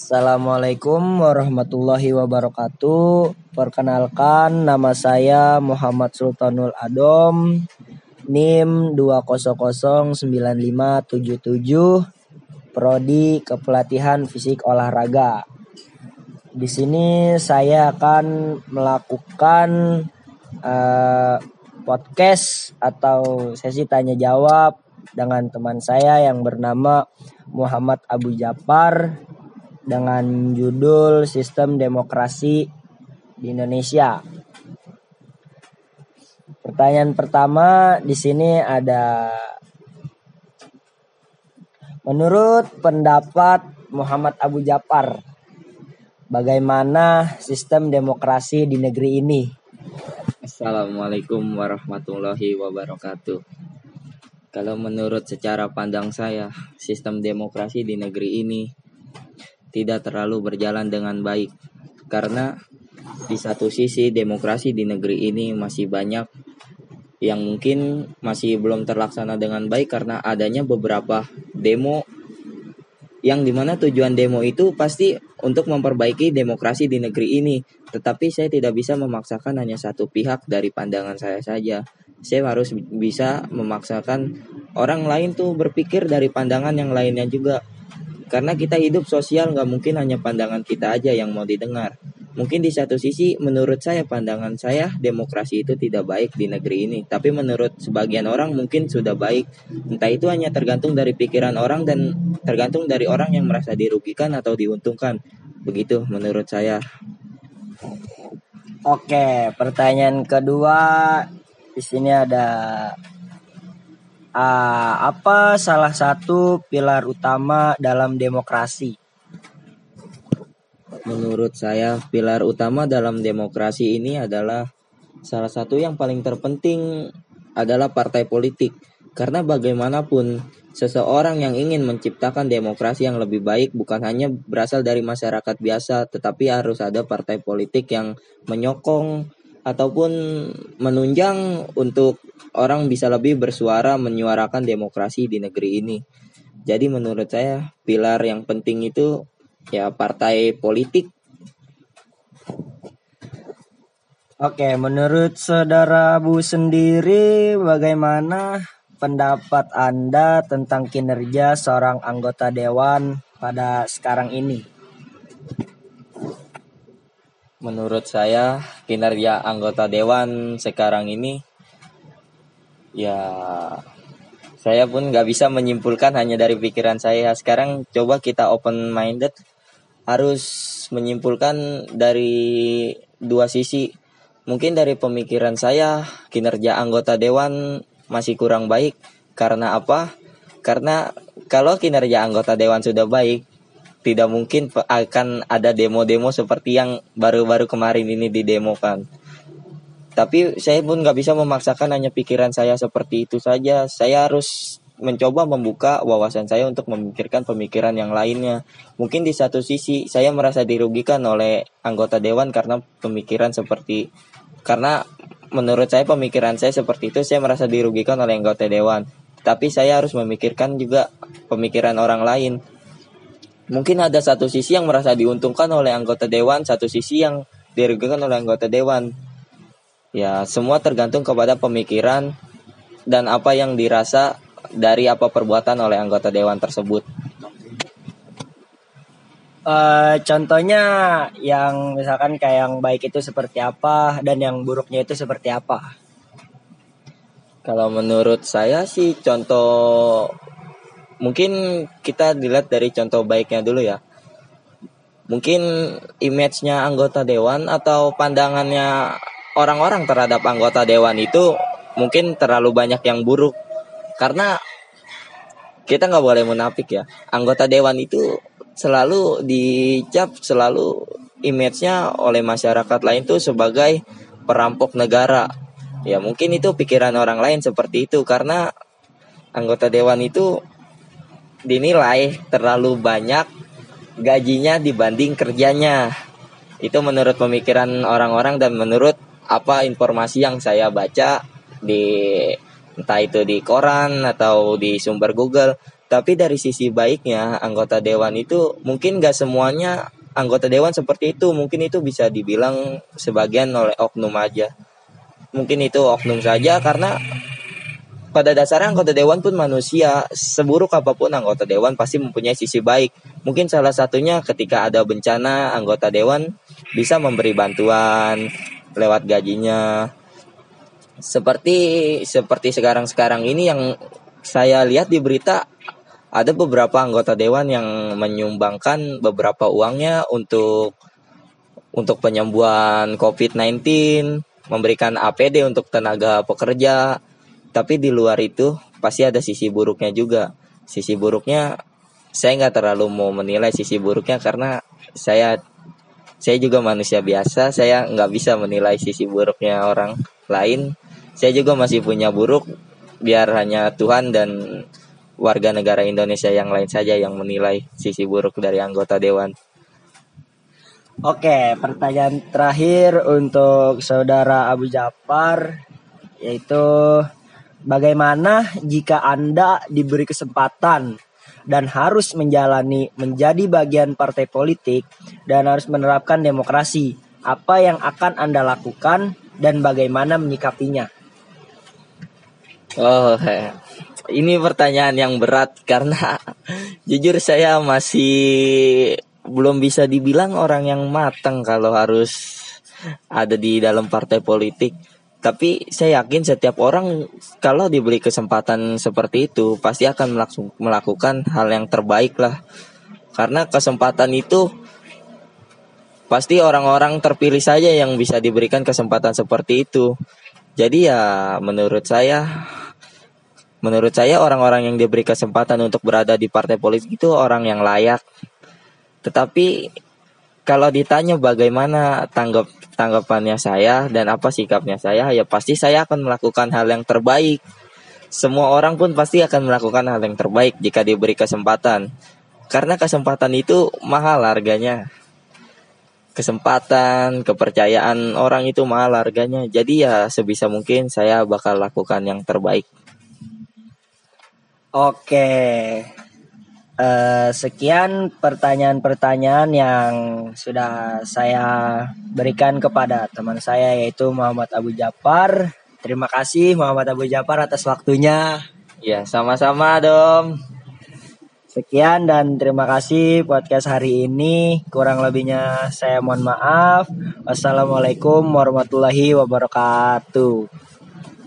Assalamualaikum warahmatullahi wabarakatuh. Perkenalkan nama saya Muhammad Sultanul Adom. NIM 2009577 Prodi Kepelatihan Fisik Olahraga. Di sini saya akan melakukan uh, podcast atau sesi tanya jawab dengan teman saya yang bernama Muhammad Abu Japar dengan judul Sistem Demokrasi di Indonesia. Pertanyaan pertama di sini ada Menurut pendapat Muhammad Abu Japar, bagaimana sistem demokrasi di negeri ini? Assalamualaikum warahmatullahi wabarakatuh. Kalau menurut secara pandang saya, sistem demokrasi di negeri ini tidak terlalu berjalan dengan baik karena di satu sisi demokrasi di negeri ini masih banyak yang mungkin masih belum terlaksana dengan baik karena adanya beberapa demo yang di mana tujuan demo itu pasti untuk memperbaiki demokrasi di negeri ini. Tetapi saya tidak bisa memaksakan hanya satu pihak dari pandangan saya saja. Saya harus bisa memaksakan orang lain tuh berpikir dari pandangan yang lainnya juga. Karena kita hidup sosial nggak mungkin hanya pandangan kita aja yang mau didengar. Mungkin di satu sisi menurut saya pandangan saya demokrasi itu tidak baik di negeri ini. Tapi menurut sebagian orang mungkin sudah baik. Entah itu hanya tergantung dari pikiran orang dan tergantung dari orang yang merasa dirugikan atau diuntungkan. Begitu menurut saya. Oke, pertanyaan kedua di sini ada uh, apa salah satu pilar utama dalam demokrasi? Menurut saya, pilar utama dalam demokrasi ini adalah salah satu yang paling terpenting adalah partai politik. Karena bagaimanapun seseorang yang ingin menciptakan demokrasi yang lebih baik bukan hanya berasal dari masyarakat biasa, tetapi harus ada partai politik yang menyokong ataupun menunjang untuk orang bisa lebih bersuara menyuarakan demokrasi di negeri ini. Jadi menurut saya pilar yang penting itu ya partai politik. Oke, menurut saudara Bu sendiri bagaimana pendapat Anda tentang kinerja seorang anggota dewan pada sekarang ini? Menurut saya kinerja anggota dewan sekarang ini ya saya pun nggak bisa menyimpulkan hanya dari pikiran saya. Sekarang coba kita open minded harus menyimpulkan dari dua sisi. Mungkin dari pemikiran saya kinerja anggota dewan masih kurang baik karena apa? Karena kalau kinerja anggota dewan sudah baik, tidak mungkin akan ada demo-demo seperti yang baru-baru kemarin ini didemokan. Tapi saya pun nggak bisa memaksakan hanya pikiran saya seperti itu saja. Saya harus mencoba membuka wawasan saya untuk memikirkan pemikiran yang lainnya. Mungkin di satu sisi saya merasa dirugikan oleh anggota dewan karena pemikiran seperti karena menurut saya pemikiran saya seperti itu saya merasa dirugikan oleh anggota dewan. Tapi saya harus memikirkan juga pemikiran orang lain mungkin ada satu sisi yang merasa diuntungkan oleh anggota dewan, satu sisi yang dirugikan oleh anggota dewan. Ya, semua tergantung kepada pemikiran dan apa yang dirasa dari apa perbuatan oleh anggota dewan tersebut. Uh, contohnya yang misalkan kayak yang baik itu seperti apa dan yang buruknya itu seperti apa? Kalau menurut saya sih contoh mungkin kita dilihat dari contoh baiknya dulu ya. Mungkin image-nya anggota dewan atau pandangannya orang-orang terhadap anggota dewan itu mungkin terlalu banyak yang buruk. Karena kita nggak boleh munafik ya. Anggota dewan itu selalu dicap selalu image-nya oleh masyarakat lain tuh sebagai perampok negara. Ya mungkin itu pikiran orang lain seperti itu karena anggota dewan itu dinilai terlalu banyak gajinya dibanding kerjanya. Itu menurut pemikiran orang-orang dan menurut apa informasi yang saya baca di entah itu di koran atau di sumber Google. Tapi dari sisi baiknya anggota dewan itu mungkin gak semuanya anggota dewan seperti itu. Mungkin itu bisa dibilang sebagian oleh oknum aja. Mungkin itu oknum saja karena pada dasarnya anggota dewan pun manusia. Seburuk apa pun anggota dewan pasti mempunyai sisi baik. Mungkin salah satunya ketika ada bencana anggota dewan bisa memberi bantuan lewat gajinya. Seperti seperti sekarang-sekarang ini yang saya lihat di berita ada beberapa anggota dewan yang menyumbangkan beberapa uangnya untuk untuk penyembuhan COVID-19, memberikan APD untuk tenaga pekerja. Tapi di luar itu pasti ada sisi buruknya juga. Sisi buruknya saya nggak terlalu mau menilai sisi buruknya karena saya saya juga manusia biasa. Saya nggak bisa menilai sisi buruknya orang lain. Saya juga masih punya buruk. Biar hanya Tuhan dan warga negara Indonesia yang lain saja yang menilai sisi buruk dari anggota dewan. Oke, pertanyaan terakhir untuk saudara Abu Jafar yaitu bagaimana jika Anda diberi kesempatan dan harus menjalani menjadi bagian partai politik dan harus menerapkan demokrasi. Apa yang akan Anda lakukan dan bagaimana menyikapinya? Oh, ini pertanyaan yang berat karena jujur saya masih belum bisa dibilang orang yang matang kalau harus ada di dalam partai politik. Tapi saya yakin setiap orang kalau diberi kesempatan seperti itu pasti akan melakukan hal yang terbaik lah. Karena kesempatan itu pasti orang-orang terpilih saja yang bisa diberikan kesempatan seperti itu. Jadi ya menurut saya menurut saya orang-orang yang diberi kesempatan untuk berada di partai politik itu orang yang layak. Tetapi kalau ditanya bagaimana tanggap tanggapannya saya dan apa sikapnya saya, ya pasti saya akan melakukan hal yang terbaik. Semua orang pun pasti akan melakukan hal yang terbaik jika diberi kesempatan. Karena kesempatan itu mahal harganya. Kesempatan, kepercayaan orang itu mahal harganya. Jadi ya sebisa mungkin saya bakal lakukan yang terbaik. Oke. Uh, sekian pertanyaan-pertanyaan yang sudah saya berikan kepada teman saya yaitu Muhammad Abu Jafar. Terima kasih Muhammad Abu Jafar atas waktunya. Ya, sama-sama, Dom. Sekian dan terima kasih podcast hari ini. Kurang lebihnya saya mohon maaf. Wassalamualaikum warahmatullahi wabarakatuh.